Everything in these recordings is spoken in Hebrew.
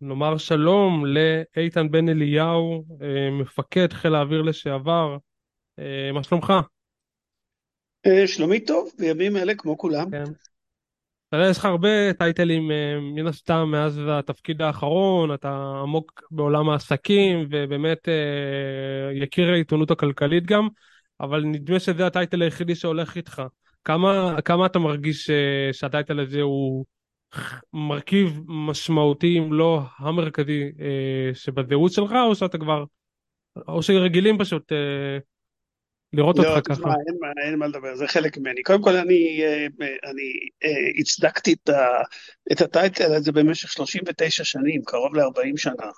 נאמר שלום לאיתן בן אליהו, מפקד חיל האוויר לשעבר. מה שלומך? שלומי טוב, בימים אלה כמו כולם. כן. אתה יודע, יש לך הרבה טייטלים מן הסתם מאז התפקיד האחרון, אתה עמוק בעולם העסקים ובאמת יקיר העיתונות הכלכלית גם, אבל נדמה שזה הטייטל היחידי שהולך איתך. כמה, כמה אתה מרגיש שהטייטל הזה הוא מרכיב משמעותי, אם לא המרכזי, שבזהות שלך, או שאתה כבר, או שרגילים פשוט לראות לא, אותך תשמע, ככה? אין, מה- אין מה לדבר, זה חלק ממני. קודם כל, אני, אה, אני אה, הצדקתי את, ה, את הטייטל הזה במשך 39 שנים, קרוב ל-40 שנה,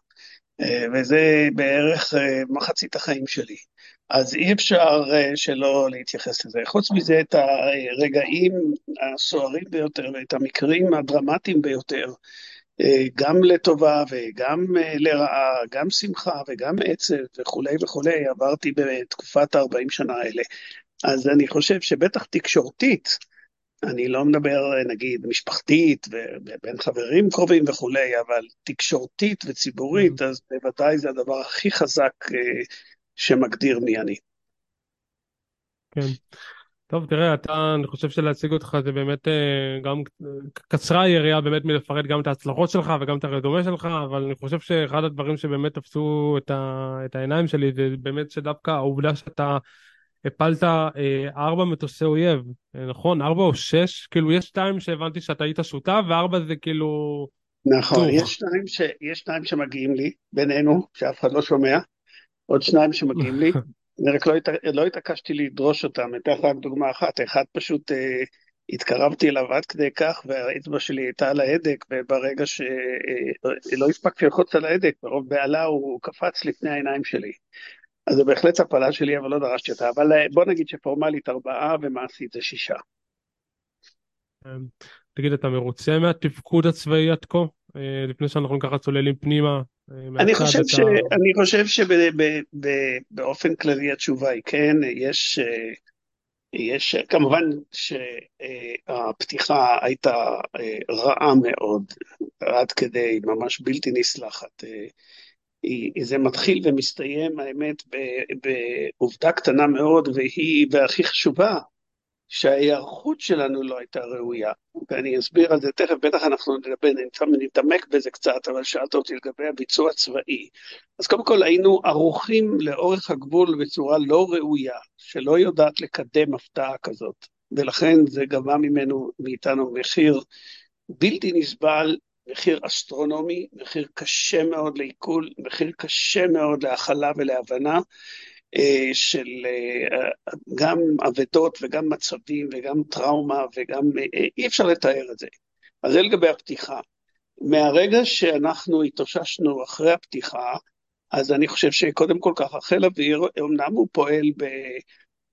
אה, וזה בערך אה, מחצית החיים שלי. אז אי אפשר אה, שלא להתייחס לזה. חוץ מזה, את הרגעים הסוערים ביותר ואת המקרים הדרמטיים ביותר, אה, גם לטובה וגם אה, לרעה, גם שמחה וגם עצב וכולי וכולי, עברתי בתקופת ה-40 שנה האלה. אז אני חושב שבטח תקשורתית, אני לא מדבר נגיד משפחתית ובין חברים קרובים וכולי, אבל תקשורתית וציבורית, אז בוודאי זה הדבר הכי חזק שמגדיר מי אני. כן. טוב, תראה, אתה, אני חושב שלהציג אותך זה באמת אה, גם קצרה היריעה באמת מלפרט גם את ההצלחות שלך וגם את הרדומה שלך, אבל אני חושב שאחד הדברים שבאמת תפסו את, ה, את העיניים שלי זה באמת שדווקא העובדה שאתה הפלת אה, ארבע מטוסי אויב, אה, נכון? ארבע או שש? כאילו יש שתיים שהבנתי שאתה היית שותף וארבע זה כאילו נכון. יש שניים, ש... יש שניים שמגיעים לי, בינינו, שאף אחד לא שומע, עוד שניים שמגיעים לי, אני רק לא, הת... לא התעקשתי לדרוש אותם, אתן לך רק דוגמה אחת, אחד פשוט אה, התקרבתי אליו עד כדי כך והאצבע שלי הייתה על ההדק, וברגע שלא הספקתי ללחוץ על ההדק, ברוב בהלה הוא קפץ לפני העיניים שלי. אז זו בהחלט הפלה שלי, אבל לא דרשתי אותה. אבל אה, בוא נגיד שפורמלית ארבעה ומעשית זה שישה. אה, תגיד, אתה מרוצה מהתפקוד הצבאי עד כה? אה, לפני שאנחנו ככה צוללים פנימה אה, אני חושב, ש... ה... אני חושב שבאופן כללי התשובה היא כן, יש, אה, יש כמובן שהפתיחה הייתה אה, רעה מאוד, עד כדי ממש בלתי נסלחת. אה, זה מתחיל ומסתיים, האמת, בעובדה קטנה מאוד, והיא, והכי חשובה, שההיערכות שלנו לא הייתה ראויה. ואני אסביר על זה תכף, בטח אנחנו נדבר, נתעמק בזה קצת, אבל שאלת אותי לגבי הביצוע הצבאי. אז קודם כל היינו ערוכים לאורך הגבול בצורה לא ראויה, שלא יודעת לקדם הפתעה כזאת, ולכן זה גבה ממנו, מאיתנו מחיר בלתי נסבל, מחיר אסטרונומי, מחיר קשה מאוד לעיכול, מחיר קשה מאוד להכלה ולהבנה. אה, של אה, גם אבדות וגם מצבים וגם טראומה וגם אה, אי אפשר לתאר את זה. אז זה לגבי הפתיחה. מהרגע שאנחנו התאוששנו אחרי הפתיחה, אז אני חושב שקודם כל ככה, חיל אוויר, אמנם הוא פועל ב,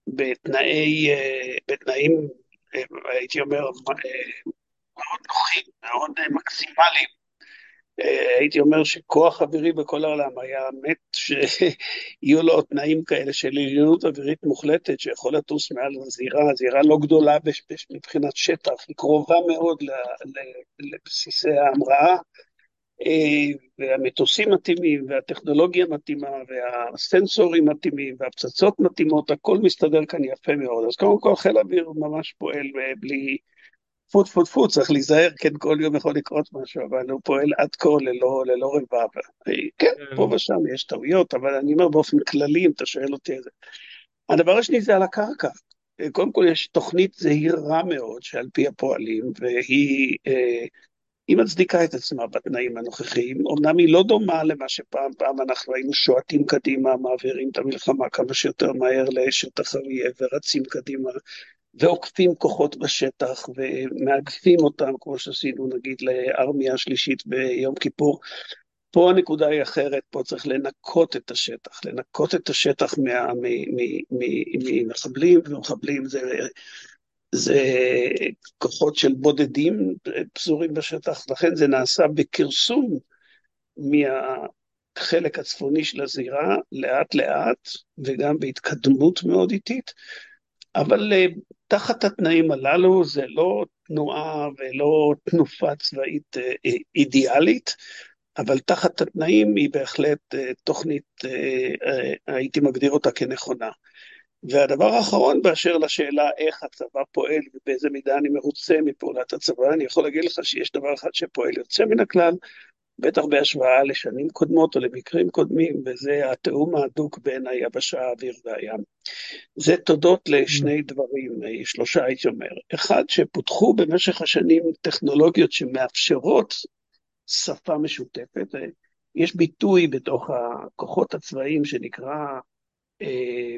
בתנאי, בתנאים, הייתי אומר, מאוד נוחים, מאוד מקסימליים. הייתי אומר שכוח אווירי בכל העולם היה מת שיהיו לו תנאים כאלה של עליונות אווירית מוחלטת שיכול לטוס מעל הזירה, הזירה לא גדולה מבחינת שטח, היא קרובה מאוד לבסיסי ההמראה, אה, והמטוסים מתאימים, והטכנולוגיה מתאימה, והסנסורים מתאימים, והפצצות מתאימות, הכל מסתדר כאן יפה מאוד. אז קודם כל חיל האוויר ממש פועל אה, בלי... טפו טפו טפו, צריך להיזהר, כן, כל יום יכול לקרות משהו, אבל הוא פועל עד כה ללא, ללא רבב. כן, פה כן. ושם יש טעויות, אבל אני אומר באופן כללי, אם אתה שואל אותי על זה. הדבר השני זה על הקרקע. קודם כל יש תוכנית זהירה מאוד שעל פי הפועלים, והיא אה, היא מצדיקה את עצמה בתנאים הנוכחיים. אמנם היא לא דומה למה שפעם פעם אנחנו היינו שועטים קדימה, מעבירים את המלחמה כמה שיותר מהר לשטח אריה ורצים קדימה. ועוקפים כוחות בשטח ומאגפים אותם, כמו שעשינו נגיד לארמיה השלישית ביום כיפור. פה הנקודה היא אחרת, פה צריך לנקות את השטח, לנקות את השטח ממחבלים, ומחבלים זה, זה כוחות של בודדים פזורים בשטח, לכן זה נעשה בכרסום מהחלק הצפוני של הזירה, לאט לאט, וגם בהתקדמות מאוד איטית. אבל uh, תחת התנאים הללו זה לא תנועה ולא תנופה צבאית אידיאלית, אבל תחת התנאים היא בהחלט תוכנית, הייתי מגדיר אותה כנכונה. והדבר האחרון באשר לשאלה איך הצבא פועל ובאיזה מידה אני מרוצה מפעולת הצבא, אני יכול להגיד לך שיש דבר אחד שפועל יוצא מן הכלל, בטח בהשוואה לשנים קודמות או למקרים קודמים, וזה התיאום ההדוק בין היבשה, האוויר והים. זה תודות לשני דברים, שלושה הייתי אומר. אחד, שפותחו במשך השנים טכנולוגיות שמאפשרות שפה משותפת. יש ביטוי בתוך הכוחות הצבאיים שנקרא אה,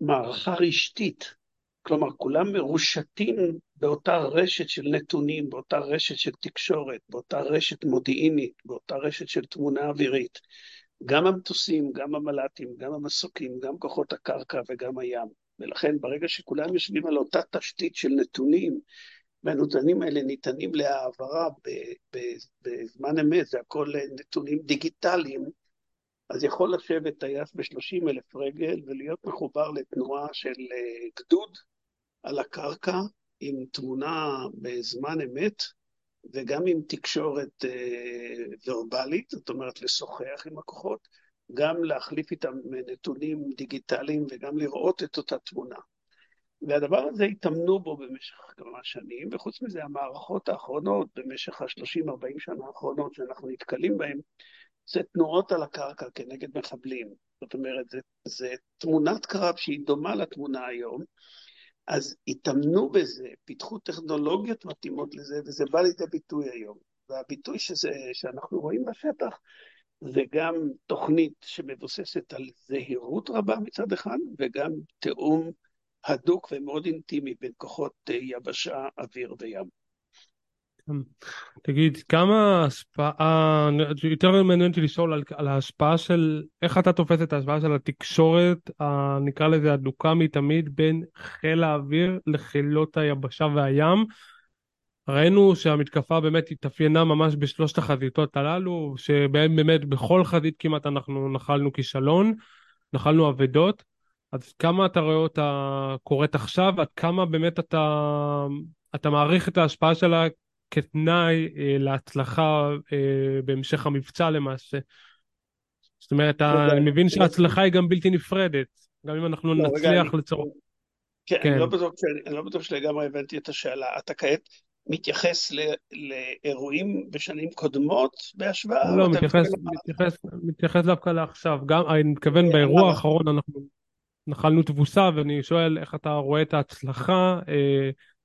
מערכה רשתית, כלומר כולם מרושתים באותה רשת של נתונים, באותה רשת של תקשורת, באותה רשת מודיעינית, באותה רשת של תמונה אווירית. גם המטוסים, גם המל"טים, גם המסוקים, גם כוחות הקרקע וגם הים. ולכן ברגע שכולם יושבים על אותה תשתית של נתונים, והנתונים האלה ניתנים להעברה בזמן אמת, זה הכל נתונים דיגיטליים, אז יכול לשבת טייס ב-30 אלף רגל ולהיות מחובר לתנועה של אה, גדוד על הקרקע עם תמונה בזמן אמת וגם עם תקשורת אה, ורבלית, זאת אומרת לשוחח עם הכוחות, גם להחליף איתם נתונים דיגיטליים וגם לראות את אותה תמונה. והדבר הזה התאמנו בו במשך כמה שנים, וחוץ מזה המערכות האחרונות, במשך ה-30-40 שנה האחרונות שאנחנו נתקלים בהן, זה תנועות על הקרקע כנגד מחבלים. זאת אומרת, זה, זה תמונת קרב שהיא דומה לתמונה היום, אז התאמנו בזה, פיתחו טכנולוגיות מתאימות לזה, וזה בא לידי ביטוי היום. והביטוי שזה, שאנחנו רואים בשטח זה גם תוכנית שמבוססת על זהירות רבה מצד אחד, וגם תיאום הדוק ומאוד אינטימי בין כוחות יבשה, אוויר וים. תגיד, כמה השפעה, יותר מעניין אותי לשאול על, על ההשפעה של, איך אתה תופס את ההשפעה של התקשורת, נקרא לזה הדוקה מתמיד, בין חיל האוויר לחילות היבשה והים. ראינו שהמתקפה באמת התאפיינה ממש בשלושת החזיתות הללו, שבהם באמת בכל חזית כמעט אנחנו נחלנו כישלון, נחלנו אבדות. אז כמה אתה רואה אותה קורית עכשיו, עד כמה באמת אתה, אתה מעריך את ההשפעה שלה כתנאי אה, להצלחה אה, בהמשך המבצע למעשה. זאת אומרת, אני מבין שההצלחה היא גם בלתי נפרדת, גם אם אנחנו לא, נצליח לצורך... כן, כן. אני לא בטוח, אני לא בטוח שלגמרי הבנתי את השאלה. אתה כעת מתייחס ל, לאירועים בשנים קודמות בהשוואה? לא, מתייחס, מתייחס, מתייחס דווקא לעכשיו. גם, אני מתכוון אה, באירוע האחרון אנחנו נחלנו תבוסה, ואני שואל איך אתה רואה את ההצלחה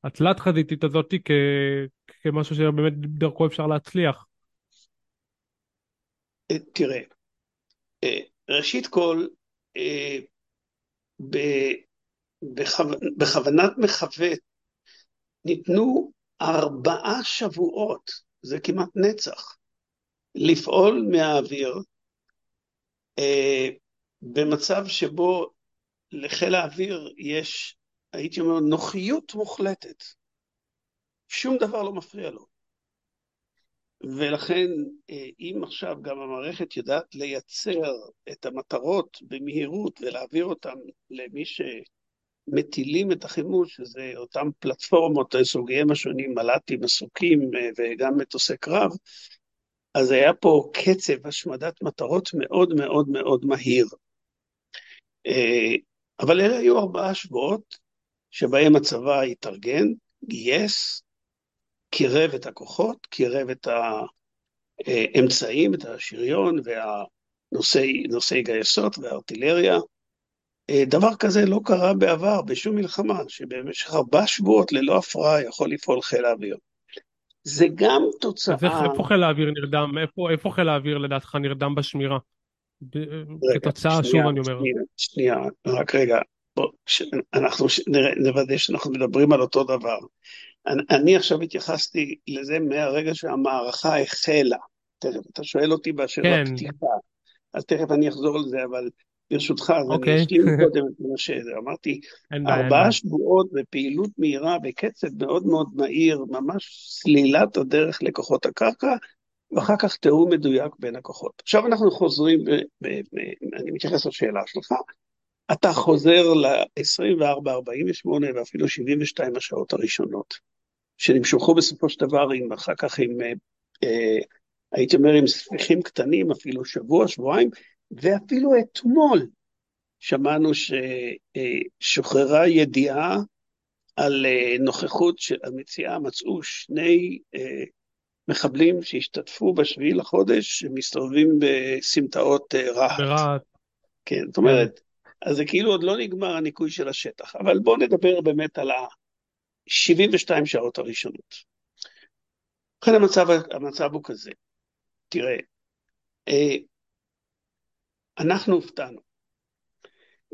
התלת חזיתית הזאת כ... כמשהו שבאמת דרכו אפשר להצליח? אה, תראה, אה, ראשית כל, אה, בכוונת מכוון ניתנו ארבעה שבועות, זה כמעט נצח, לפעול מהאוויר במצב שבו לחיל האוויר יש הייתי אומר, נוחיות מוחלטת. שום דבר לא מפריע לו. ולכן, אה, אם עכשיו גם המערכת יודעת לייצר את המטרות במהירות ולהעביר אותן למי שמטילים את החימוש, שזה אותן פלטפורמות סוגיהם השונים, מל"טים, מסוקים אה, וגם מטוסי קרב, אז היה פה קצב השמדת מטרות מאוד מאוד מאוד מהיר. אה, אבל אלה היו ארבעה שבועות שבהם הצבא התארגן, גייס, קירב את הכוחות, קירב את האמצעים, את השריון והנושאי גייסות והארטילריה. אה, דבר כזה לא קרה בעבר בשום מלחמה, שבמשך ארבעה שבועות ללא הפרעה יכול לפעול חיל האוויר. זה גם תוצאה... אז איפה חיל האוויר נרדם? איפה, איפה חיל האוויר לדעתך נרדם בשמירה? כתוצאה, שוב אני אומר. שנייה, שנייה, רק רגע. אנחנו נוודא שאנחנו מדברים על אותו דבר. אני, אני עכשיו התייחסתי לזה מהרגע שהמערכה החלה. תכף, אתה שואל אותי באשר כן. לפתיחה, אז תכף אני אחזור לזה, אבל ברשותך, אז okay. אני אוקיי. אשלים קודם את מה שזה. אמרתי, ארבעה שבועות בפעילות מהירה, בקצב מאוד מאוד מהיר, ממש סלילת הדרך לכוחות הקרקע, ואחר כך תיאום מדויק בין הכוחות. עכשיו אנחנו חוזרים, אני מתייחס לשאלה שלך, אתה חוזר ל-24, 48 ואפילו 72 השעות הראשונות, שנמשכו בסופו של דבר עם, אחר כך עם, אה, הייתי אומר, עם ספיחים קטנים, אפילו שבוע, שבועיים, ואפילו אתמול שמענו ששוחררה ידיעה על נוכחות של המציאה, מצאו שני מחבלים שהשתתפו בשביעי לחודש, שמסתובבים בסמטאות רהט. ברהט. כן, זאת אומרת, אז זה כאילו עוד לא נגמר הניקוי של השטח. אבל בואו נדבר באמת על ה-72 שעות הראשונות. ובכן המצב, המצב הוא כזה, תראה, אה, אנחנו הופתענו,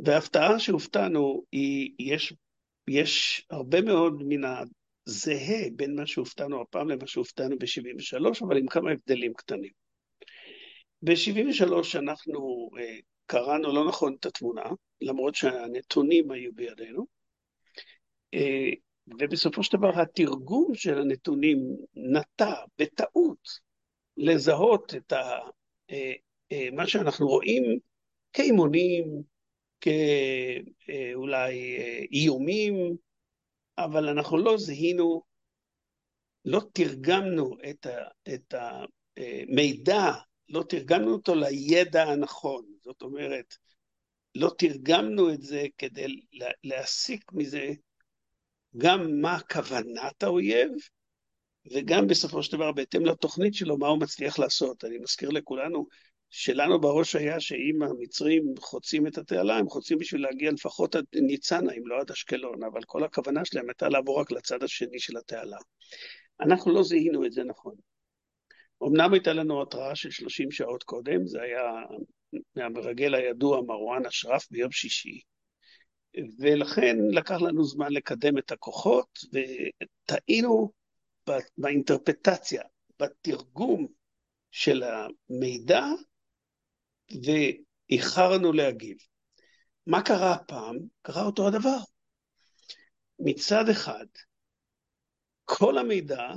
וההפתעה שהופתענו היא, יש, יש הרבה מאוד מן הזהה בין מה שהופתענו הפעם למה שהופתענו ב-73, אבל עם כמה הבדלים קטנים. ב-73 אנחנו אה, קראנו לא נכון את התמונה, למרות שהנתונים היו בידינו, אה, ובסופו של דבר התרגום של הנתונים נטע בטעות לזהות את ה, אה, אה, מה שאנחנו רואים כאימונים, כאולי איומים, אבל אנחנו לא זיהינו, לא תרגמנו את, ה, את המידע, לא תרגמנו אותו לידע הנכון. זאת אומרת, לא תרגמנו את זה כדי להסיק מזה גם מה כוונת האויב, וגם בסופו של דבר, בהתאם לתוכנית שלו, מה הוא מצליח לעשות. אני מזכיר לכולנו, שלנו בראש היה שאם המצרים חוצים את התעלה, הם חוצים בשביל להגיע לפחות עד ניצנה, אם לא עד אשקלון, אבל כל הכוונה שלהם הייתה לעבור רק לצד השני של התעלה. אנחנו לא זיהינו את זה נכון. אמנם הייתה לנו התראה של 30 שעות קודם, זה היה מהמרגל הידוע מרואן אשרף ביום שישי, ולכן לקח לנו זמן לקדם את הכוחות, וטעינו באינטרפטציה, בתרגום של המידע, ואיחרנו להגיב. מה קרה הפעם? קרה אותו הדבר. מצד אחד, כל המידע,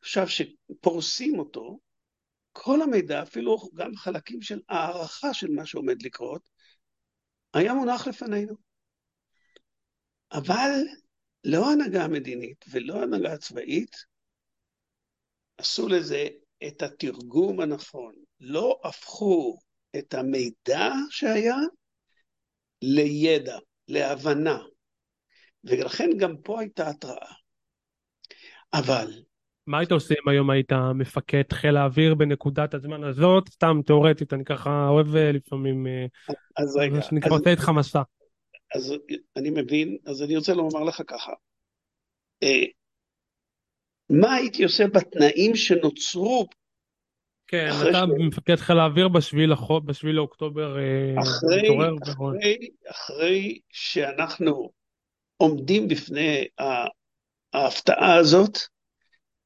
עכשיו שפורסים אותו, כל המידע, אפילו גם חלקים של הערכה של מה שעומד לקרות, היה מונח לפנינו. אבל לא ההנהגה המדינית ולא ההנהגה הצבאית עשו לזה את התרגום הנכון. לא הפכו את המידע שהיה לידע, להבנה. ולכן גם פה הייתה התראה. אבל מה היית עושה אם היום היית מפקד חיל האוויר בנקודת הזמן הזאת? סתם תיאורטית, אני ככה אוהב אה, לפעמים... אה, אז רגע. מה שנקרא, עושה איתך מסע. אז אני מבין, אז אני רוצה לומר לך ככה. אה, מה הייתי עושה בתנאים שנוצרו כן, אתה ש... מפקד חיל האוויר בשביעי לאוקטובר אחרי. אחרי, אחרי שאנחנו עומדים בפני ההפתעה הזאת,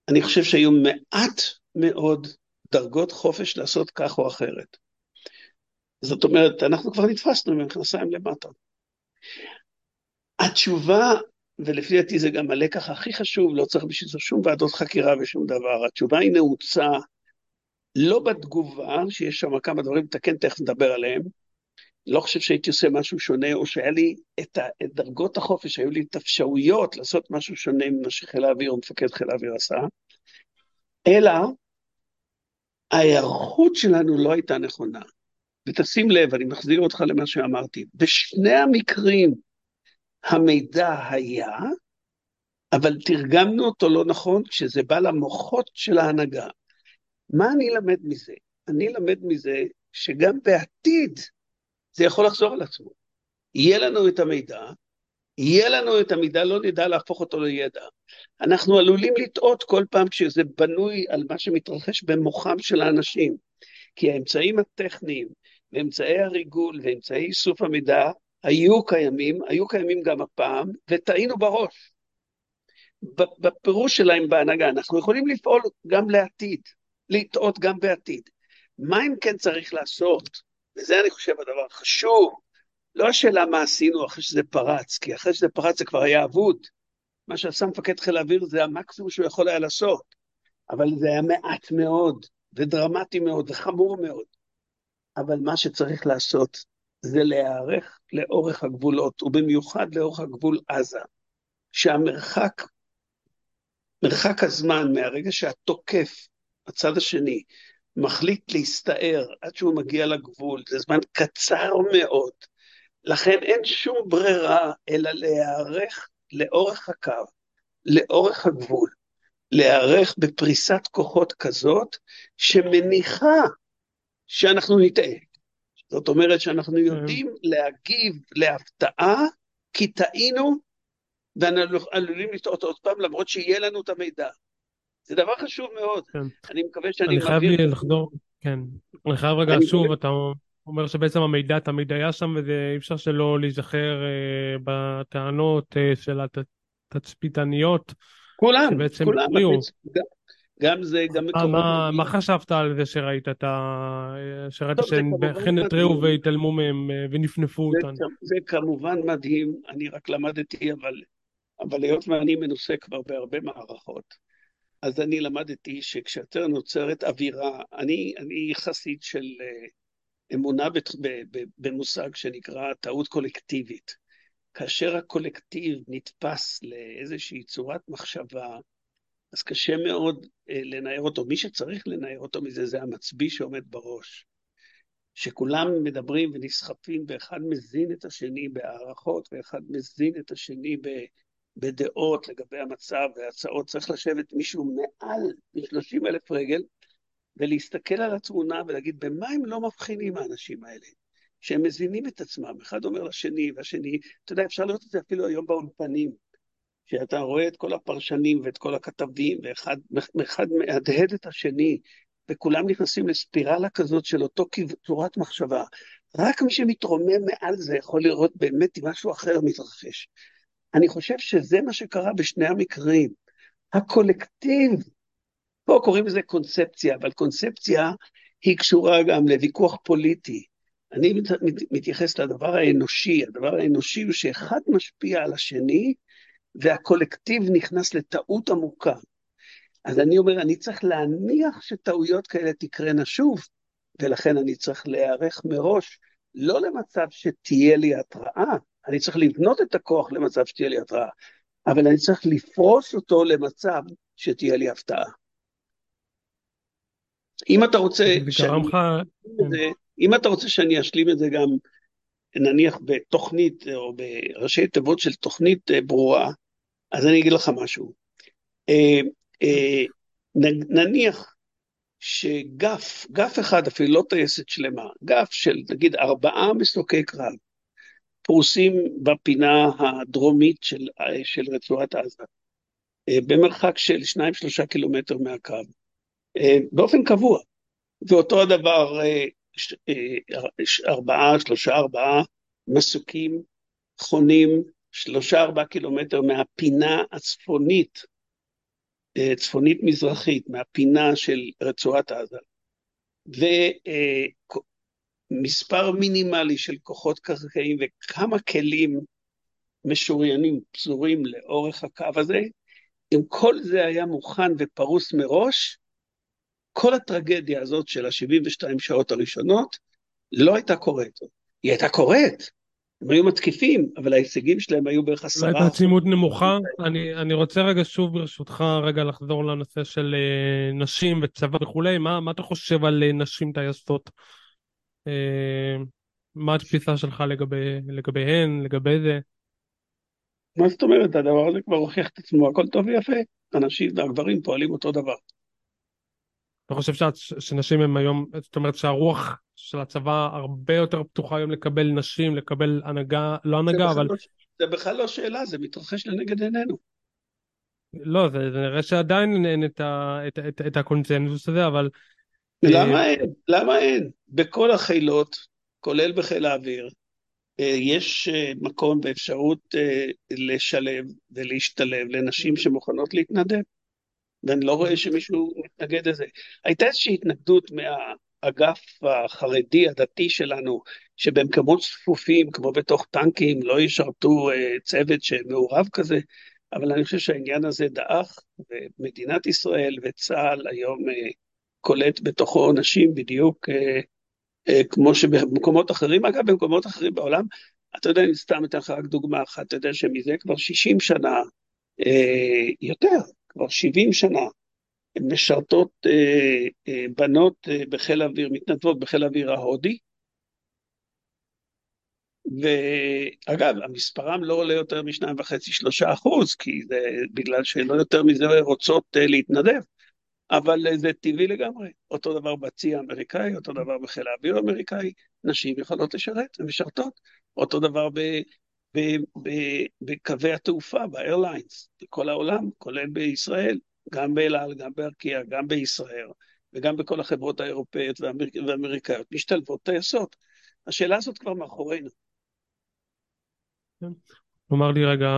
אני חושב שהיו מעט מאוד דרגות חופש לעשות כך או אחרת. זאת אומרת, אנחנו כבר נתפסנו עם המכנסיים למטה. התשובה, ולפי דעתי זה גם הלקח הכי חשוב, לא צריך בשביל זה שום ועדות חקירה ושום דבר, התשובה היא נעוצה לא בתגובה, שיש שם כמה דברים לתקן, תכף נדבר עליהם, לא חושב שהייתי עושה משהו שונה, או שהיה לי את, ה, את דרגות החופש, היו לי את האפשרויות לעשות משהו שונה ממה שחיל האוויר או מפקד חיל האוויר עשה, אלא ההיערכות שלנו לא הייתה נכונה. ותשים לב, אני מחזיר אותך למה שאמרתי, בשני המקרים המידע היה, אבל תרגמנו אותו לא נכון כשזה בא למוחות של ההנהגה. מה אני אלמד מזה? אני אלמד מזה שגם בעתיד זה יכול לחזור על עצמו. יהיה לנו את המידע, יהיה לנו את המידע, לא נדע להפוך אותו לידע. אנחנו עלולים לטעות כל פעם כשזה בנוי על מה שמתרחש במוחם של האנשים. כי האמצעים הטכניים ואמצעי הריגול ואמצעי איסוף המידע היו קיימים, היו קיימים גם הפעם, וטעינו בראש. בפירוש שלהם בהנהגה, אנחנו יכולים לפעול גם לעתיד, לטעות גם בעתיד. מה אם כן צריך לעשות וזה אני חושב הדבר החשוב, לא השאלה מה עשינו אחרי שזה פרץ, כי אחרי שזה פרץ זה כבר היה אבוד. מה שעשה מפקד חיל האוויר זה המקסימום שהוא יכול היה לעשות, אבל זה היה מעט מאוד, ודרמטי מאוד, וחמור מאוד. אבל מה שצריך לעשות זה להיערך לאורך הגבולות, ובמיוחד לאורך הגבול עזה, שהמרחק מרחק הזמן מהרגע שהתוקף, הצד השני, מחליט להסתער עד שהוא מגיע לגבול, זה זמן קצר מאוד. לכן אין שום ברירה אלא להיערך לאורך הקו, לאורך הגבול, להיערך בפריסת כוחות כזאת שמניחה שאנחנו נטעה. זאת אומרת שאנחנו כן. יודעים להגיב להפתעה כי טעינו ואנחנו עלולים לטעות עוד פעם למרות שיהיה לנו את המידע. זה דבר חשוב מאוד. כן. אני מקווה שאני מעביר... אני חייב לחזור, כן. אני חייב רגע, אני שוב, אתה אומר שבעצם המידע תמיד היה שם ואי אפשר שלא להיזכר אה, בטענות אה, של התצפיתניות. כולם, כולם. גם זה, גם מקומות... מה, מה חשבת על זה שראית את ה... שראית שהם אכן התריעו והתעלמו מהם אה, ונפנפו אותן? זה כמובן מדהים, אני רק למדתי, אבל, אבל היות ואני מנוסה כבר בהרבה מערכות, אז אני למדתי שכשיותר נוצרת אווירה, אני, אני חסיד של אה, אמונה במושג שנקרא טעות קולקטיבית. כאשר הקולקטיב נתפס לאיזושהי צורת מחשבה, אז קשה מאוד אה, לנער אותו. מי שצריך לנער אותו מזה זה המצביא שעומד בראש. שכולם מדברים ונסחפים, ואחד מזין את השני בהערכות, ואחד מזין את השני בדעות לגבי המצב והצעות. צריך לשבת מישהו מעל מ-30 אלף רגל ולהסתכל על התמונה ולהגיד, במה הם לא מבחינים האנשים האלה? שהם מזינים את עצמם, אחד אומר לשני והשני, אתה יודע, אפשר לראות את זה אפילו היום באולפנים. שאתה רואה את כל הפרשנים ואת כל הכתבים, ואחד מהדהד את השני, וכולם נכנסים לספירלה כזאת של אותו צורת מחשבה. רק מי שמתרומם מעל זה יכול לראות באמת משהו אחר מתרחש. אני חושב שזה מה שקרה בשני המקרים. הקולקטיב, פה קוראים לזה קונספציה, אבל קונספציה היא קשורה גם לוויכוח פוליטי. אני מתייחס לדבר האנושי, הדבר האנושי הוא שאחד משפיע על השני, והקולקטיב נכנס לטעות עמוקה. אז אני אומר, אני צריך להניח שטעויות כאלה תקרנה שוב, ולכן אני צריך להיערך מראש, לא למצב שתהיה לי התראה, אני צריך לבנות את הכוח למצב שתהיה לי התראה, אבל אני צריך לפרוס אותו למצב שתהיה לי הפתעה. אם אתה רוצה שאני... לך... אם אתה רוצה שאני אשלים את זה גם, נניח בתוכנית או בראשי תיבות של תוכנית אה, ברורה, אז אני אגיד לך משהו. אה, אה, נניח שגף, גף אחד אפילו, לא טייסת שלמה, גף של נגיד ארבעה מסוקי קרב, פרוסים בפינה הדרומית של, של רצועת עזה, אה, במרחק של שניים שלושה קילומטר מהקו, באופן קבוע. ואותו הדבר, ארבעה, שלושה, ארבעה מסוקים חונים שלושה ארבעה קילומטר מהפינה הצפונית, אה, צפונית מזרחית, מהפינה של רצועת עזה, ומספר מינימלי של כוחות קרקעיים וכמה כלים משוריינים פזורים לאורך הקו הזה, אם כל זה היה מוכן ופרוס מראש, כל הטרגדיה הזאת של ה-72 שעות הראשונות לא הייתה קורית. היא הייתה קורית, הם היו מתקיפים, אבל ההישגים שלהם היו בערך עשרה... הייתה עצימות נמוכה. אני, אני רוצה רגע שוב ברשותך רגע לחזור לנושא של uh, נשים וצבא וכולי, מה, מה אתה חושב על uh, נשים טייסות? Uh, מה התפיסה שלך לגבי, לגביהן, לגבי זה? מה זאת אומרת? הדבר הזה כבר הוכיח את עצמו, הכל טוב ויפה. הנשים והגברים פועלים אותו דבר. אתה חושב שאת, שנשים הם היום, זאת אומרת שהרוח של הצבא הרבה יותר פתוחה היום לקבל נשים, לקבל הנהגה, לא הנהגה, אבל... לא, זה בכלל לא שאלה, זה מתרחש לנגד עינינו. לא, זה, זה נראה שעדיין אין את, ה, את, את, את הקונצנזוס הזה, אבל... למה אה, אין? למה אין? בכל החילות, כולל בחיל האוויר, אה, יש אה, מקום ואפשרות לשלב ולהשתלב לנשים שמוכנות להתנדב. ואני לא רואה שמישהו מתנגד לזה. הייתה איזושהי התנגדות מהאגף החרדי הדתי שלנו, שבמקומות צפופים, כמו בתוך טנקים, לא ישרתו צוות שמעורב כזה, אבל אני חושב שהעניין הזה דעך, ומדינת ישראל וצה"ל היום קולט בתוכו נשים בדיוק uh, uh, כמו שבמקומות אחרים, אגב, במקומות אחרים בעולם, אתה יודע, אני סתם אתן לך רק דוגמה אחת, אתה יודע שמזה כבר 60 שנה, uh, יותר, כבר 70 שנה, משרתות אה, אה, בנות אה, בחיל האוויר, מתנדבות בחיל האוויר ההודי, ואגב, המספרם לא עולה יותר משניים וחצי, שלושה אחוז, כי זה בגלל שלא יותר מזה רוצות אה, להתנדב, אבל זה טבעי לגמרי. אותו דבר בצי האמריקאי, אותו דבר בחיל האוויר האמריקאי, נשים יכולות לשרת, הן משרתות. אותו דבר ב, ב, ב, בקווי התעופה, באיירליינס, בכל העולם, כולל בישראל, גם באל על, גם בארקיע, גם בישראל, וגם בכל החברות האירופאיות והאמריקאיות, משתלבות טייסות. השאלה הזאת כבר מאחורינו. הוא אמר לי רגע,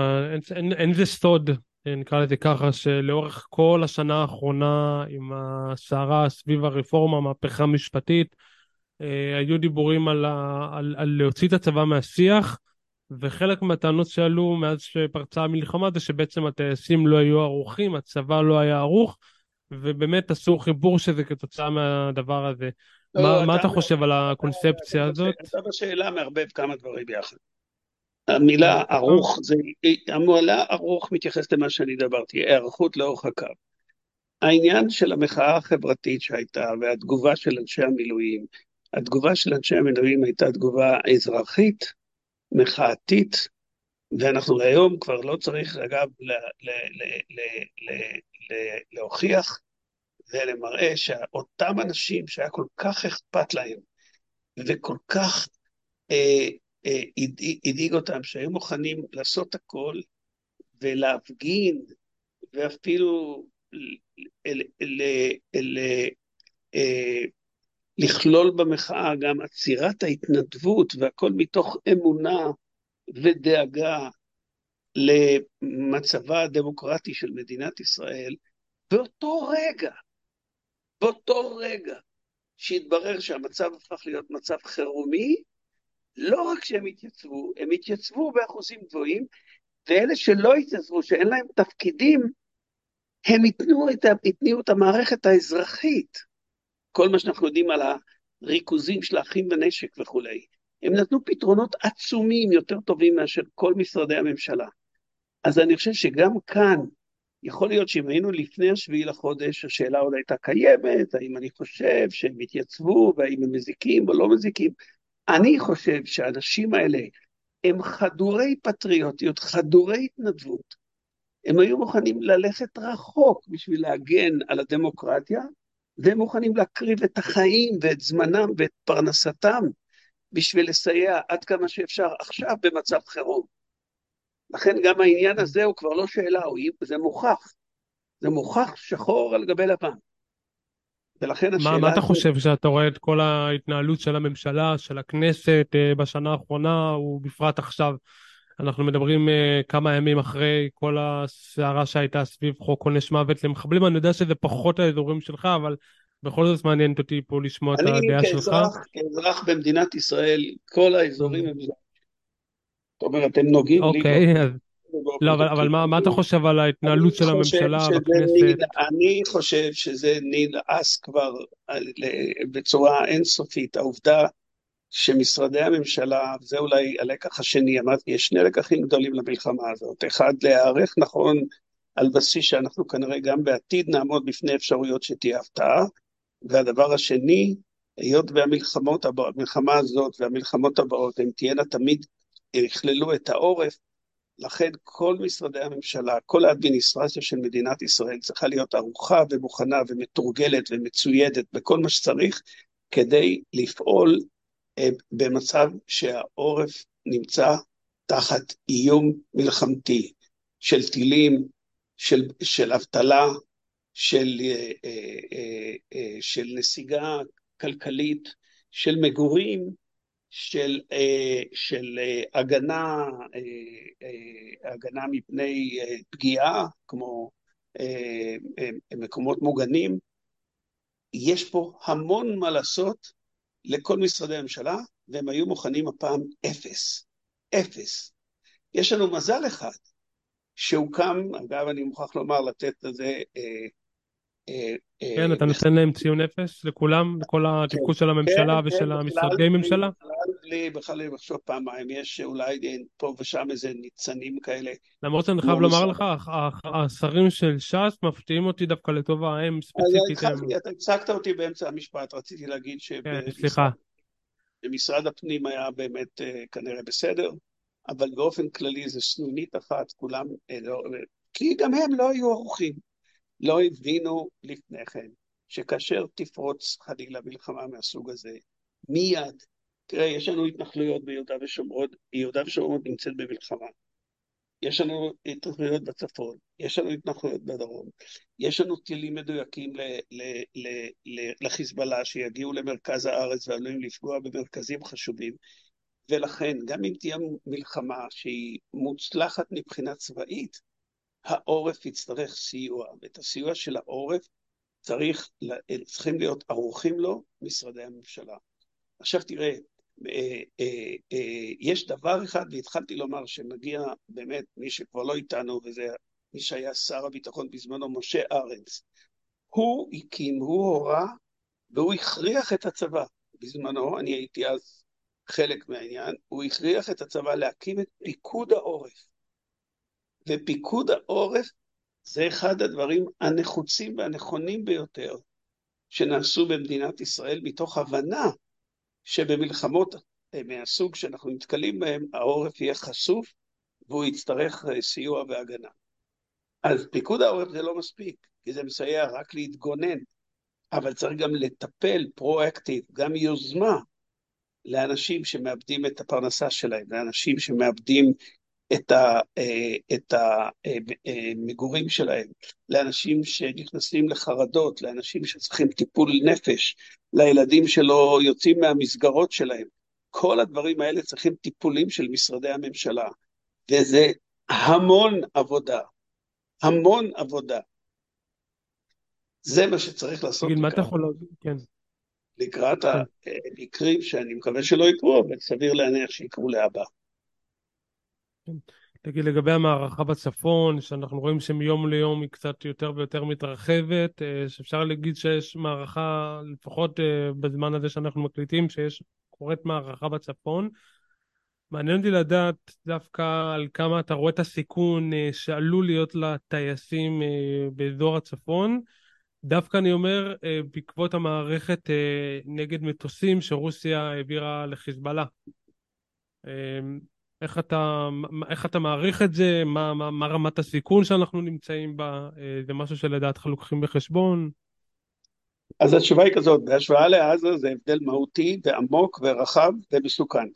אין זה סוד, נקרא לזה ככה, שלאורך כל השנה האחרונה עם הסערה סביב הרפורמה, המהפכה המשפטית, אה, היו דיבורים על, ה, על, על להוציא את הצבא מהשיח, וחלק מהטענות שעלו מאז שפרצה המלחמה זה שבעצם הטייסים לא היו ערוכים, הצבא לא היה ערוך, ובאמת עשו חיבור שזה כתוצאה מהדבר הזה. לא, מה, אתה, מה אתה חושב על הקונספציה הזאת? אתה בשאלה מערבב כמה דברים ביחד. המילה ערוך, זה, המילה ערוך מתייחסת למה שאני דיברתי, היערכות לאורך הקו. העניין של המחאה החברתית שהייתה והתגובה של אנשי המילואים, התגובה של אנשי המילואים הייתה תגובה אזרחית, מחאתית, ואנחנו היום כבר לא צריך, אגב, ל, ל, ל, להוכיח, זה למראה שאותם אנשים שהיה כל כך אכפת להם, וכל כך אה, אה, הדאיג אותם, שהיו מוכנים לעשות הכל ולהפגין, ואפילו אה, לכלול במחאה גם עצירת ההתנדבות, והכל מתוך אמונה ודאגה למצבה הדמוקרטי של מדינת ישראל, באותו רגע, באותו רגע שהתברר שהמצב הפך להיות מצב חירומי, לא רק שהם התייצבו, הם התייצבו באחוזים גבוהים, ואלה שלא התייצבו, שאין להם תפקידים, הם התניעו את, את המערכת האזרחית. כל מה שאנחנו יודעים על הריכוזים של האחים בנשק וכולי. הם נתנו פתרונות עצומים יותר טובים מאשר כל משרדי הממשלה. אז אני חושב שגם כאן, יכול להיות שאם היינו לפני השביעי לחודש, השאלה אולי הייתה קיימת, האם אני חושב שהם התייצבו, והאם הם מזיקים או לא מזיקים. אני חושב שהאנשים האלה הם חדורי פטריוטיות, חדורי התנדבות. הם היו מוכנים ללכת רחוק בשביל להגן על הדמוקרטיה, והם מוכנים להקריב את החיים ואת זמנם ואת פרנסתם בשביל לסייע עד כמה שאפשר עכשיו במצב חירום. לכן גם העניין הזה הוא כבר לא שאלה, זה מוכח. זה מוכח שחור על גבי לבן. ולכן השאלה... מה, מה אתה חושב שאתה רואה את כל ההתנהלות של הממשלה, של הכנסת אה, בשנה האחרונה, ובפרט עכשיו? אנחנו מדברים uh, כמה ימים אחרי כל הסערה שהייתה סביב חוק עונש מוות למחבלים, אני יודע שזה פחות האזורים שלך, אבל בכל זאת מעניינת אותי פה לשמוע את הדעה שלך. אני כאזרח במדינת ישראל, כל האזורים הם... זאת אומרת, הם נוגעים לי. אוקיי, אז לא, אבל, אבל מה, מה אתה חושב על ההתנהלות של הממשלה בכנסת? אני חושב שזה נדעס כבר בצורה אינסופית. העובדה שמשרדי הממשלה, זה אולי הלקח השני, אמרתי, יש שני לקחים גדולים למלחמה הזאת. אחד, להיערך נכון על בסיס שאנחנו כנראה גם בעתיד נעמוד בפני אפשרויות שתהיה הפתעה, והדבר השני, היות והמלחמות, המלחמה הזאת והמלחמות הבאות, הן תהיינה תמיד, יכללו את העורף, לכן כל משרדי הממשלה, כל האדמיניסטרציה של מדינת ישראל צריכה להיות ערוכה ומוכנה ומתורגלת ומצוידת בכל מה שצריך כדי לפעול אה, במצב שהעורף נמצא תחת איום מלחמתי של טילים, של, של אבטלה, של, אה, של נסיגה כלכלית, של מגורים, של, אה, של אה, הגנה, אה, הגנה מפני פגיעה, כמו מקומות מוגנים. יש פה המון מה לעשות לכל משרדי הממשלה, והם היו מוכנים הפעם אפס. אפס. יש לנו מזל אחד, שהוקם, אגב, אני מוכרח לומר, לתת לזה כן, אתה נותן להם ציון אפס לכולם, לכל התפקוד של הממשלה כן, ושל כן, המשרדי ממשלה? בלי בכלל לחשוב פעמיים, יש אולי פה ושם איזה ניצנים כאלה. למרות שאני חייב לומר לך, השרים של ש"ס מפתיעים אותי דווקא לטובה, הם ספציפית. אתה הצגת אותי באמצע המשפט, רציתי להגיד שבמשרד הפנים היה באמת כנראה בסדר, אבל באופן כללי זה סנונית אחת, כולם, לא, כי גם הם לא היו ערוכים, לא הבינו לפני כן, שכאשר תפרוץ חלילה מלחמה מהסוג הזה, מיד, תראה, יש לנו התנחלויות ביהודה ושומרון, יהודה ושומרון נמצאת במלחמה. יש לנו התנחלויות בצפון, יש לנו התנחלויות בדרום, יש לנו טילים מדויקים לחיזבאללה שיגיעו למרכז הארץ ועלולים לפגוע במרכזים חשובים, ולכן גם אם תהיה מלחמה שהיא מוצלחת מבחינה צבאית, העורף יצטרך סיוע, ואת הסיוע של העורף צריך, צריכים להיות ערוכים לו משרדי הממשלה. עכשיו תראה, אה, אה, אה, יש דבר אחד, והתחלתי לומר שמגיע באמת מי שכבר לא איתנו, וזה מי שהיה שר הביטחון בזמנו, משה ארנס. הוא הקים, הוא הורה, והוא הכריח את הצבא. בזמנו, אני הייתי אז חלק מהעניין, הוא הכריח את הצבא להקים את פיקוד העורף. ופיקוד העורף זה אחד הדברים הנחוצים והנכונים ביותר שנעשו במדינת ישראל מתוך הבנה שבמלחמות אה, מהסוג שאנחנו נתקלים בהם, העורף יהיה חשוף והוא יצטרך אה, סיוע והגנה. אז פיקוד העורף זה לא מספיק, כי זה מסייע רק להתגונן, אבל צריך גם לטפל פרואקטיב, גם יוזמה, לאנשים שמאבדים את הפרנסה שלהם, לאנשים שמאבדים את, ה, אה, את המגורים שלהם, לאנשים שנכנסים לחרדות, לאנשים שצריכים טיפול נפש, לילדים שלא יוצאים מהמסגרות שלהם. כל הדברים האלה צריכים טיפולים של משרדי הממשלה, וזה המון עבודה, המון עבודה. זה מה שצריך לעשות. תגיד, מה אתה יכול להגיד? כן. לקראת כן. המקרים שאני מקווה שלא יקרו, אבל סביר להניח שיקרו להבא. תגיד, לגבי המערכה בצפון, שאנחנו רואים שמיום ליום היא קצת יותר ויותר מתרחבת, אה, שאפשר להגיד שיש מערכה, לפחות אה, בזמן הזה שאנחנו מקליטים, שיש, קורית מערכה בצפון. מעניין אותי לדעת דווקא על כמה אתה רואה את הסיכון אה, שעלול להיות לטייסים באזור הצפון. דווקא אני אומר, בעקבות המערכת נגד מטוסים שרוסיה העבירה לחיזבאללה. איך אתה, איך אתה מעריך את זה? מה, מה, מה רמת הסיכון שאנחנו נמצאים בה? אה, זה משהו שלדעתך לוקחים בחשבון? אז התשובה היא כזאת, בהשוואה לעזה זה הבדל מהותי ועמוק ורחב ומסוכן.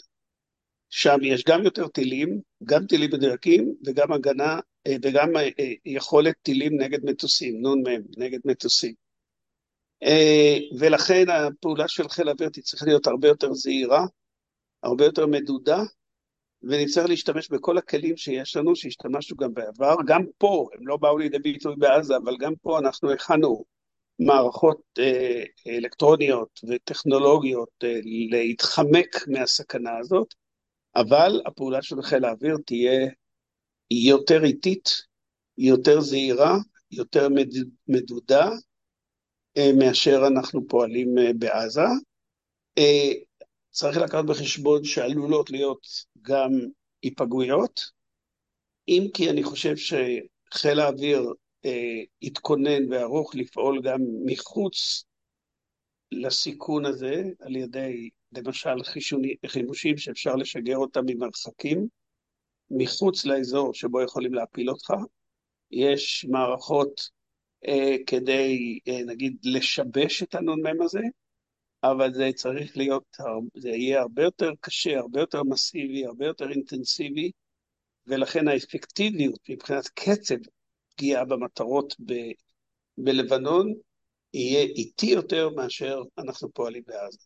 שם יש גם יותר טילים, גם טילים מדויקים וגם הגנה אה, וגם אה, יכולת טילים נגד מטוסים, נ"מ, נגד מטוסים. ולכן הפעולה של חיל האוויר תצטרך להיות הרבה יותר זהירה, הרבה יותר מדודה, ונצטרך להשתמש בכל הכלים שיש לנו, שהשתמשנו גם בעבר. גם פה, הם לא באו לידי ביטוי בעזה, אבל גם פה אנחנו הכנו מערכות אה, אלקטרוניות וטכנולוגיות אה, להתחמק מהסכנה הזאת, אבל הפעולה של חיל האוויר תהיה יותר איטית, יותר זהירה, יותר מדודה, אה, מאשר אנחנו פועלים אה, בעזה. אה, צריך לקחת בחשבון שעלולות להיות גם היפגעויות, אם כי אני חושב שחיל האוויר אה, התכונן וערוך לפעול גם מחוץ לסיכון הזה, על ידי למשל חישוני, חימושים שאפשר לשגר אותם ממרחקים, מחוץ לאזור שבו יכולים להפיל אותך. יש מערכות אה, כדי, אה, נגיד, לשבש את הנ"מ הזה, אבל זה צריך להיות, זה יהיה הרבה יותר קשה, הרבה יותר מסיבי, הרבה יותר אינטנסיבי, ולכן האפקטיביות מבחינת קצב פגיעה במטרות ב, בלבנון יהיה איטי יותר מאשר אנחנו פועלים בעזה.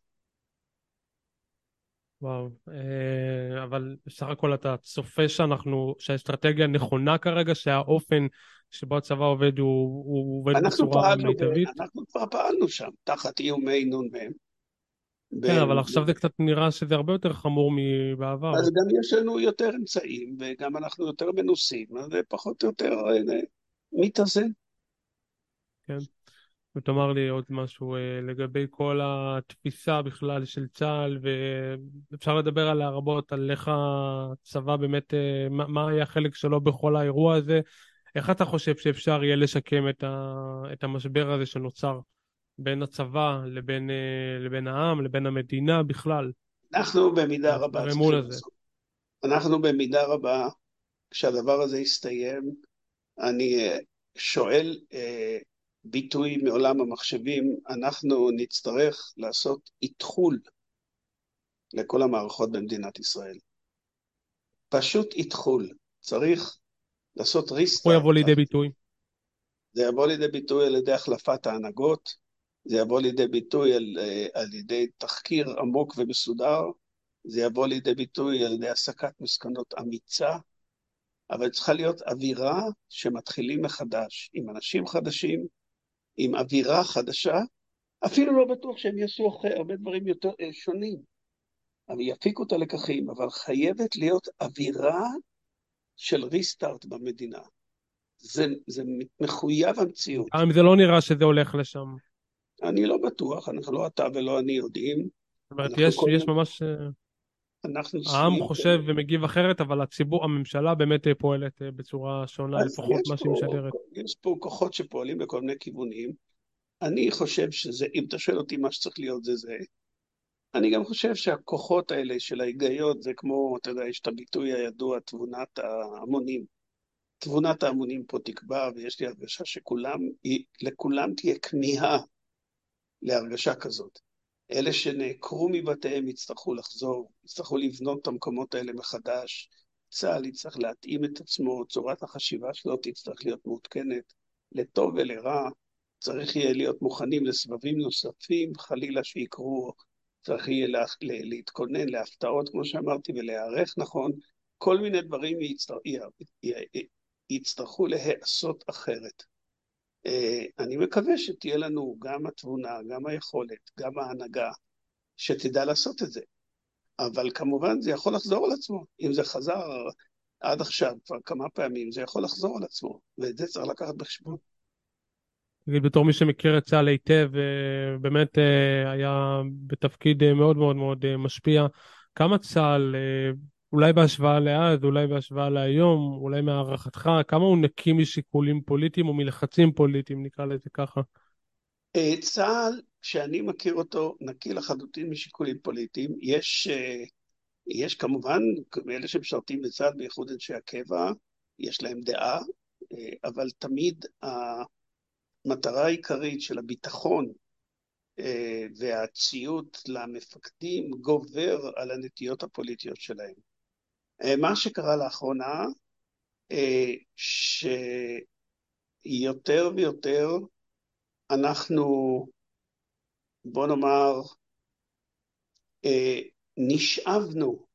וואו, אה, אבל בסך הכל אתה צופה שאנחנו, שהאסטרטגיה נכונה כרגע, שהאופן שבו הצבא עובד הוא, הוא עובד בצורה מיטבית? אנחנו כבר פעלנו שם, תחת איומי נ"מ. כן, אבל עכשיו זה קצת נראה שזה הרבה יותר חמור מבעבר. אז גם יש לנו יותר אמצעים, וגם אנחנו יותר מנוסים, אז זה פחות או יותר אה, מתאזן. כן. ותאמר לי עוד משהו אה, לגבי כל התפיסה בכלל של צה"ל, ואפשר לדבר עליה רבות, על איך הצבא באמת, אה, מה, מה היה החלק שלו בכל האירוע הזה. איך אתה חושב שאפשר יהיה לשקם את, ה, את המשבר הזה שנוצר בין הצבא לבין, אה, לבין העם, לבין המדינה בכלל? אנחנו במידה רבה צריכים לעשות. אנחנו במידה רבה, כשהדבר הזה יסתיים, אני שואל ביטוי מעולם המחשבים, אנחנו נצטרך לעשות איתחול לכל המערכות במדינת ישראל. פשוט איתחול. צריך לעשות ריסטארט. הוא יבוא לידי ביטוי? זה יבוא לידי ביטוי על ידי החלפת ההנהגות, זה יבוא לידי ביטוי על, על ידי תחקיר עמוק ומסודר, זה יבוא לידי ביטוי על ידי הסקת מסקנות אמיצה, אבל צריכה להיות אווירה שמתחילים מחדש, עם אנשים חדשים, עם אווירה חדשה, אפילו לא בטוח שהם יעשו אחרי הרבה דברים יותר אה, שונים, אבל יפיקו את הלקחים, אבל חייבת להיות אווירה של ריסטארט במדינה. זה, זה מחויב המציאות. גם אם זה לא נראה שזה הולך לשם. אני לא בטוח, אנחנו לא אתה ולא אני יודעים. זאת אומרת, יש, יש ממש... אה, אנחנו העם חושב כן. ומגיב אחרת, אבל הציבור, הממשלה באמת אה, פועלת אה, בצורה שונה, לפחות מה שהיא משדרת. יש פה כוחות שפועלים בכל מיני כיוונים. אני חושב שזה, אם אתה שואל אותי מה שצריך להיות זה זה, אני גם חושב שהכוחות האלה של ההיגיון זה כמו, אתה יודע, יש את הביטוי הידוע, תבונת ההמונים. תבונת ההמונים פה תקבע, ויש לי הרגשה שכולם, לכולם תהיה כמיהה להרגשה כזאת. אלה שנעקרו מבתיהם יצטרכו לחזור, יצטרכו לבנות את המקומות האלה מחדש. צה"ל יצטרך להתאים את עצמו, צורת החשיבה שלו תצטרך להיות מעודכנת, לטוב ולרע. צריך יהיה להיות מוכנים לסבבים נוספים, חלילה שיקרו, צריך יהיה לה, להתכונן להפתעות, כמו שאמרתי, ולהיערך נכון. כל מיני דברים יצטר, יצטרכו להיעשות אחרת. אה, אני מקווה שתהיה לנו גם התבונה, גם היכולת, גם ההנהגה, שתדע לעשות את זה. אבל כמובן זה יכול לחזור על עצמו. אם זה חזר עד עכשיו כבר כמה פעמים, זה יכול לחזור על עצמו, ואת זה צריך לקחת בחשבון. תגיד, בתור מי שמכיר את צה"ל היטב, אה, באמת אה, היה בתפקיד מאוד מאוד מאוד משפיע, כמה צה"ל אולי בהשוואה לאז, אולי בהשוואה להיום, אולי מהערכתך, כמה הוא נקי משיקולים פוליטיים או מלחצים פוליטיים, נקרא לזה ככה? אה, צה"ל, שאני מכיר אותו, נקי לחלוטין משיקולים פוליטיים. יש, אה, יש כמובן, אלה שמשרתים בצה"ל, בייחוד אנשי הקבע, יש להם דעה, אה, אבל תמיד המטרה העיקרית של הביטחון והציות למפקדים גובר על הנטיות הפוליטיות שלהם. אה, מה שקרה לאחרונה, אה, שיותר ויותר אנחנו, בוא נאמר, אה, נשאבנו,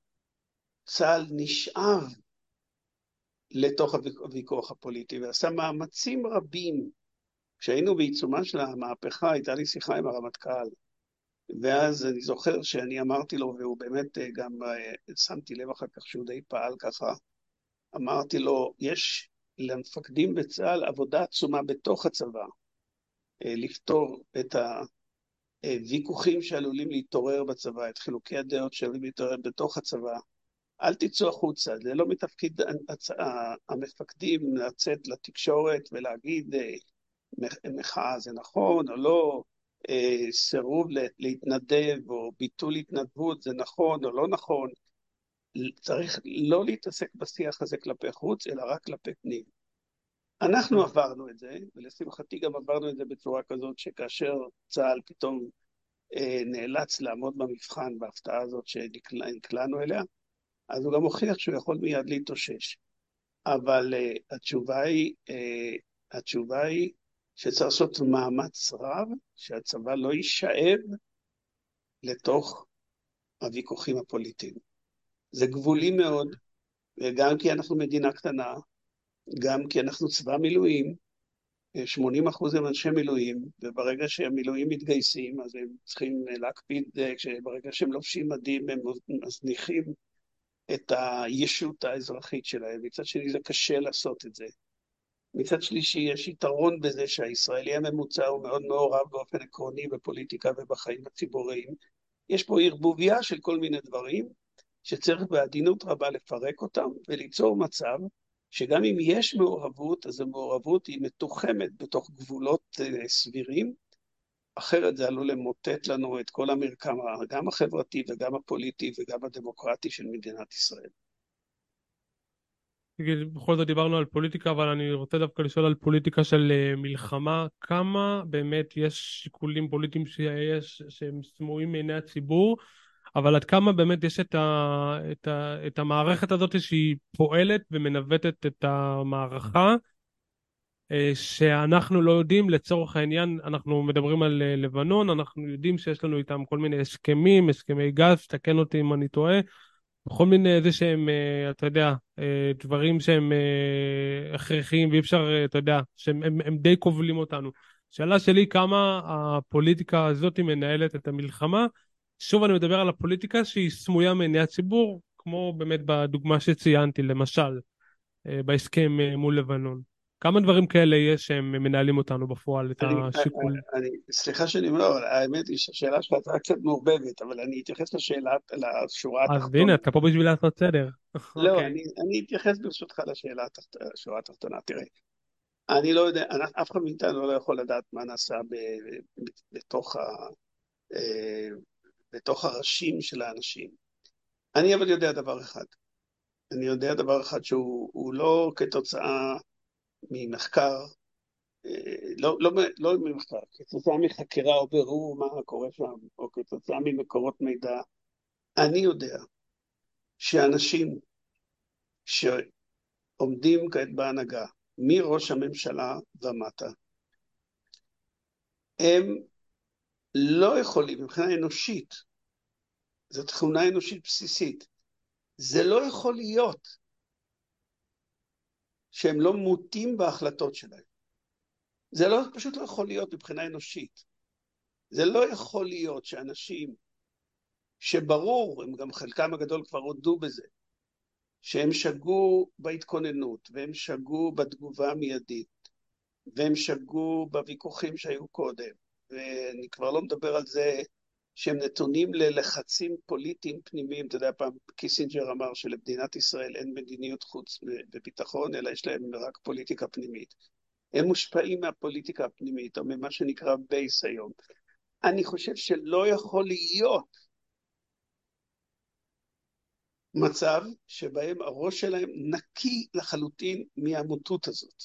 צה"ל נשאב לתוך הוויכוח הפוליטי ועשה מאמצים רבים. כשהיינו בעיצומה של המהפכה, הייתה לי שיחה עם הרמטכ"ל, ואז אני זוכר שאני אמרתי לו, והוא באמת אה, גם אה, שמתי לב אחר כך שהוא די פעל ככה, אמרתי לו, יש למפקדים בצה"ל עבודה עצומה בתוך הצבא, אה, לפתור את הוויכוחים שעלולים להתעורר בצבא, את חילוקי הדעות שעלולים להתעורר בתוך הצבא. אל תצאו החוצה, זה לא מתפקיד המפקדים לצאת לתקשורת ולהגיד מחאה זה נכון או לא, אה, סירוב להתנדב או ביטול התנדבות זה נכון או לא נכון. צריך לא להתעסק בשיח הזה כלפי חוץ, אלא רק כלפי פנים. אנחנו עברנו את זה, ולשמחתי גם עברנו את זה בצורה כזאת שכאשר צה"ל פתאום אה, נאלץ לעמוד במבחן בהפתעה הזאת שנקלענו אליה, אז הוא גם הוכיח שהוא יכול מיד להתאושש. אבל אה, התשובה היא, אה, התשובה היא שצריך לעשות מאמץ רב שהצבא לא יישאב לתוך הוויכוחים הפוליטיים. זה גבולי מאוד, וגם כי אנחנו מדינה קטנה, גם כי אנחנו צבא מילואים, 80 אחוז הם אנשי מילואים, וברגע שהמילואים מתגייסים, אז הם צריכים להקפיד, ברגע שהם לובשים מדים, הם מזניחים את הישות האזרחית שלהם. מצד שני, זה קשה לעשות את זה. מצד שלישי, יש יתרון בזה שהישראלי הממוצע הוא מאוד מעורב באופן עקרוני בפוליטיקה ובחיים הציבוריים. יש פה ערבוביה של כל מיני דברים, שצריך בעדינות רבה לפרק אותם וליצור מצב שגם אם יש מעורבות, אז המעורבות היא מתוחמת בתוך גבולות אה, סבירים, אחרת זה עלול למוטט לנו את כל המרקם, גם החברתי וגם הפוליטי וגם הדמוקרטי של מדינת ישראל. בכל זאת דיברנו על פוליטיקה, אבל אני רוצה דווקא לשאול על פוליטיקה של אה, מלחמה. כמה באמת יש שיקולים פוליטיים שיש, שהם סמויים מעיני הציבור, אבל עד כמה באמת יש את, ה, את, ה, את המערכת הזאת שהיא פועלת ומנווטת את המערכה, אה, שאנחנו לא יודעים, לצורך העניין, אנחנו מדברים על אה, לבנון, אנחנו יודעים שיש לנו איתם כל מיני הסכמים, הסכמי גז, תקן אותי אם אני טועה. בכל מיני איזה שהם, אה, אתה יודע, אה, דברים שהם אה, הכרחיים ואי אפשר, אתה יודע, שהם הם, הם די כובלים אותנו. שאלה שלי, כמה הפוליטיקה הזאת מנהלת את המלחמה? שוב אני מדבר על הפוליטיקה שהיא סמויה מעיני הציבור, כמו באמת בדוגמה שציינתי, למשל, בהסכם מול לבנון. כמה דברים כאלה יש שהם מנהלים אותנו בפועל, את השיקול? אני, סליחה שאני אומר, האמת היא שהשאלה שלך הייתה קצת מעורבבת, אבל אני אתייחס לשאלה, לשורה התחתונה. אז הנה, אתה פה בשביל לעשות סדר. לא, אוקיי. אני, אני אתייחס ברשותך לשאלה, לשורה התחתונה. תראה, אני לא יודע, אף אחד מאיתנו לא יכול לדעת מה נעשה ב, בתוך, ה, אה, בתוך הראשים של האנשים. אני אבל יודע דבר אחד. אני יודע דבר אחד שהוא לא כתוצאה ממחקר, אה, לא, לא, לא ממחקר, כתוצאה מחקירה או ברור מה קורה שם, או כתוצאה ממקורות מידע, אני יודע שאנשים שעומדים כעת בהנהגה, מראש הממשלה ומטה, הם לא יכולים, מבחינה אנושית, זו תכונה אנושית בסיסית, זה לא יכול להיות שהם לא מוטים בהחלטות שלהם. זה לא, פשוט לא יכול להיות מבחינה אנושית. זה לא יכול להיות שאנשים שברור, הם גם חלקם הגדול כבר הודו בזה, שהם שגו בהתכוננות, והם שגו בתגובה המיידית, והם שגו בוויכוחים שהיו קודם, ואני כבר לא מדבר על זה שהם נתונים ללחצים פוליטיים פנימיים. אתה יודע, פעם קיסינג'ר אמר שלמדינת ישראל אין מדיניות חוץ וביטחון, אלא יש להם רק פוליטיקה פנימית. הם מושפעים מהפוליטיקה הפנימית, או ממה שנקרא base היום. אני חושב שלא יכול להיות מצב שבהם הראש שלהם נקי לחלוטין מהמוטות הזאת.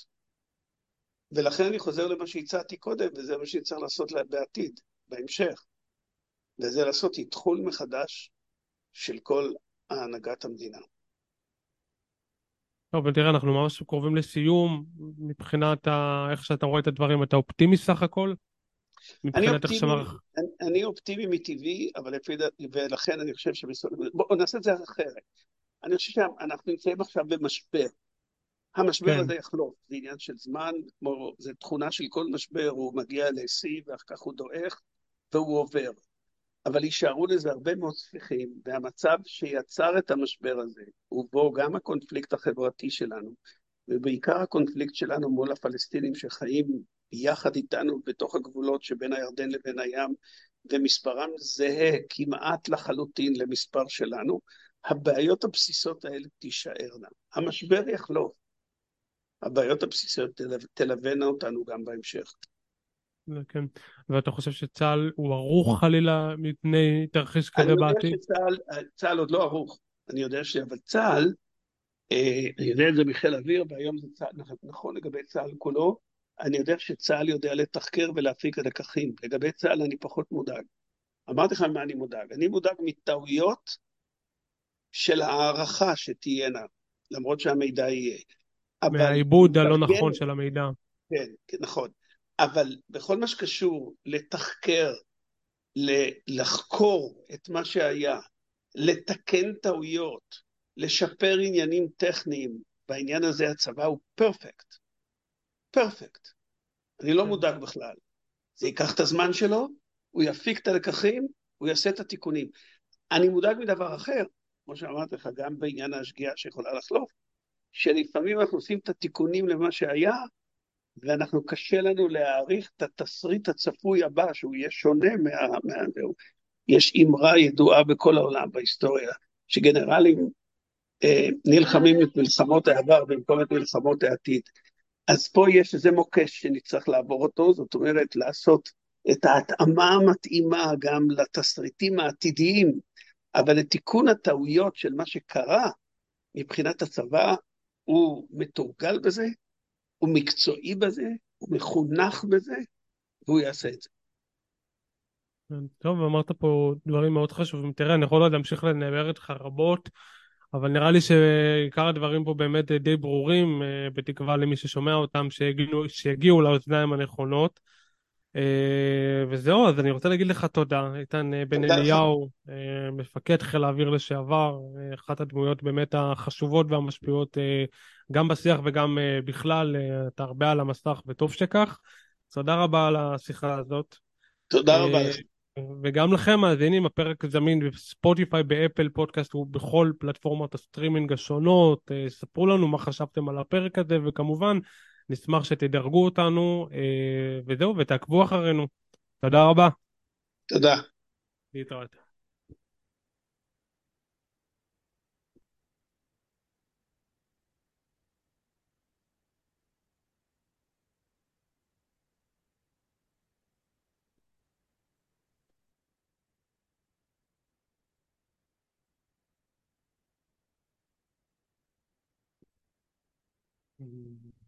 ולכן אני חוזר למה שהצעתי קודם, וזה מה שצריך לעשות בעתיד, בהמשך. וזה לעשות איתחול מחדש של כל הנהגת המדינה. טוב, ותראה, אנחנו ממש קרובים לסיום. מבחינת ה... איך שאתה רואה את הדברים, אתה אופטימי סך הכל? אני אופטימי, שמר... אני, אני אופטימי מטבעי, אבל לפי ד... ולכן אני חושב שבסוף... בואו נעשה את זה אחרת. אני חושב שאנחנו נמצאים עכשיו במשבר. המשבר כן. הזה יחלוף, זה עניין של זמן, כמו, זה תכונה של כל משבר, הוא מגיע לשיא ואחר כך הוא דועך והוא עובר. אבל יישארו לזה הרבה מאוד ספיחים, והמצב שיצר את המשבר הזה, ובו גם הקונפליקט החברתי שלנו, ובעיקר הקונפליקט שלנו מול הפלסטינים שחיים יחד איתנו בתוך הגבולות שבין הירדן לבין הים, ומספרם זהה כמעט לחלוטין למספר שלנו, הבעיות הבסיסות האלה תישארנה. המשבר יחלוף. הבעיות הבסיסיות תלווינה אותנו גם בהמשך. כן. ואתה חושב שצה"ל הוא ערוך חלילה מפני תרחיש כזה בעתיד? אני יודע שצה"ל עוד לא ערוך, אני יודע ש... אבל צה"ל, אה, אני יודע את זה מחיל אוויר, והיום זה צה"ל, נכון, נכון לגבי צה"ל כולו, אני יודע שצה"ל יודע לתחקר ולהפיק לקחים. לגבי צה"ל אני פחות מודאג. אמרתי לך מה אני מודאג. אני מודאג מטעויות של הערכה שתהיינה, למרות שהמידע יהיה. מהעיבוד הלא נכון של המידע. כן, כן, נכון. אבל בכל מה שקשור לתחקר, לחקור את מה שהיה, לתקן טעויות, לשפר עניינים טכניים, בעניין הזה הצבא הוא פרפקט. פרפקט. אני לא כן. מודאג בכלל. זה ייקח את הזמן שלו, הוא יפיק את הלקחים, הוא יעשה את התיקונים. אני מודאג מדבר אחר, כמו שאמרתי לך, גם בעניין השגיאה שיכולה לחלוף, שלפעמים אנחנו עושים את התיקונים למה שהיה, ואנחנו קשה לנו להעריך את התסריט הצפוי הבא, שהוא יהיה שונה מה... מה... יש אמרה ידועה בכל העולם בהיסטוריה, שגנרלים אה, נלחמים את מלחמות העבר במקום את מלחמות העתיד. אז פה יש איזה מוקש שנצטרך לעבור אותו, זאת אומרת לעשות את ההתאמה המתאימה גם לתסריטים העתידיים, אבל לתיקון הטעויות של מה שקרה מבחינת הצבא, הוא מתורגל בזה, הוא מקצועי בזה, הוא מחונך בזה, והוא יעשה את זה. טוב, אמרת פה דברים מאוד חשובים. תראה, אני יכול עוד להמשיך לדבר איתך רבות, אבל נראה לי שעיקר הדברים פה באמת די ברורים, אה, בתקווה למי ששומע אותם, שיגיעו, שיגיעו לאוזניים הנכונות. אה, וזהו, אז אני רוצה להגיד לך תודה, איתן אה, בן אליהו, מפקד חיל האוויר לשעבר, אחת הדמויות באמת החשובות והמשפיעות גם בשיח וגם בכלל, אתה הרבה על המסך וטוב שכך. תודה רבה על השיחה הזאת. תודה רבה וגם לכם מאזינים, הפרק זמין בספוטיפיי, באפל פודקאסט ובכל פלטפורמות הסטרימינג השונות. אה, ספרו לנו מה חשבתם על הפרק הזה, וכמובן, נשמח שתדרגו אותנו, אה, וזהו, ותעקבו אחרינו. תודה רבה. תודה. להתראות. Mm-hmm.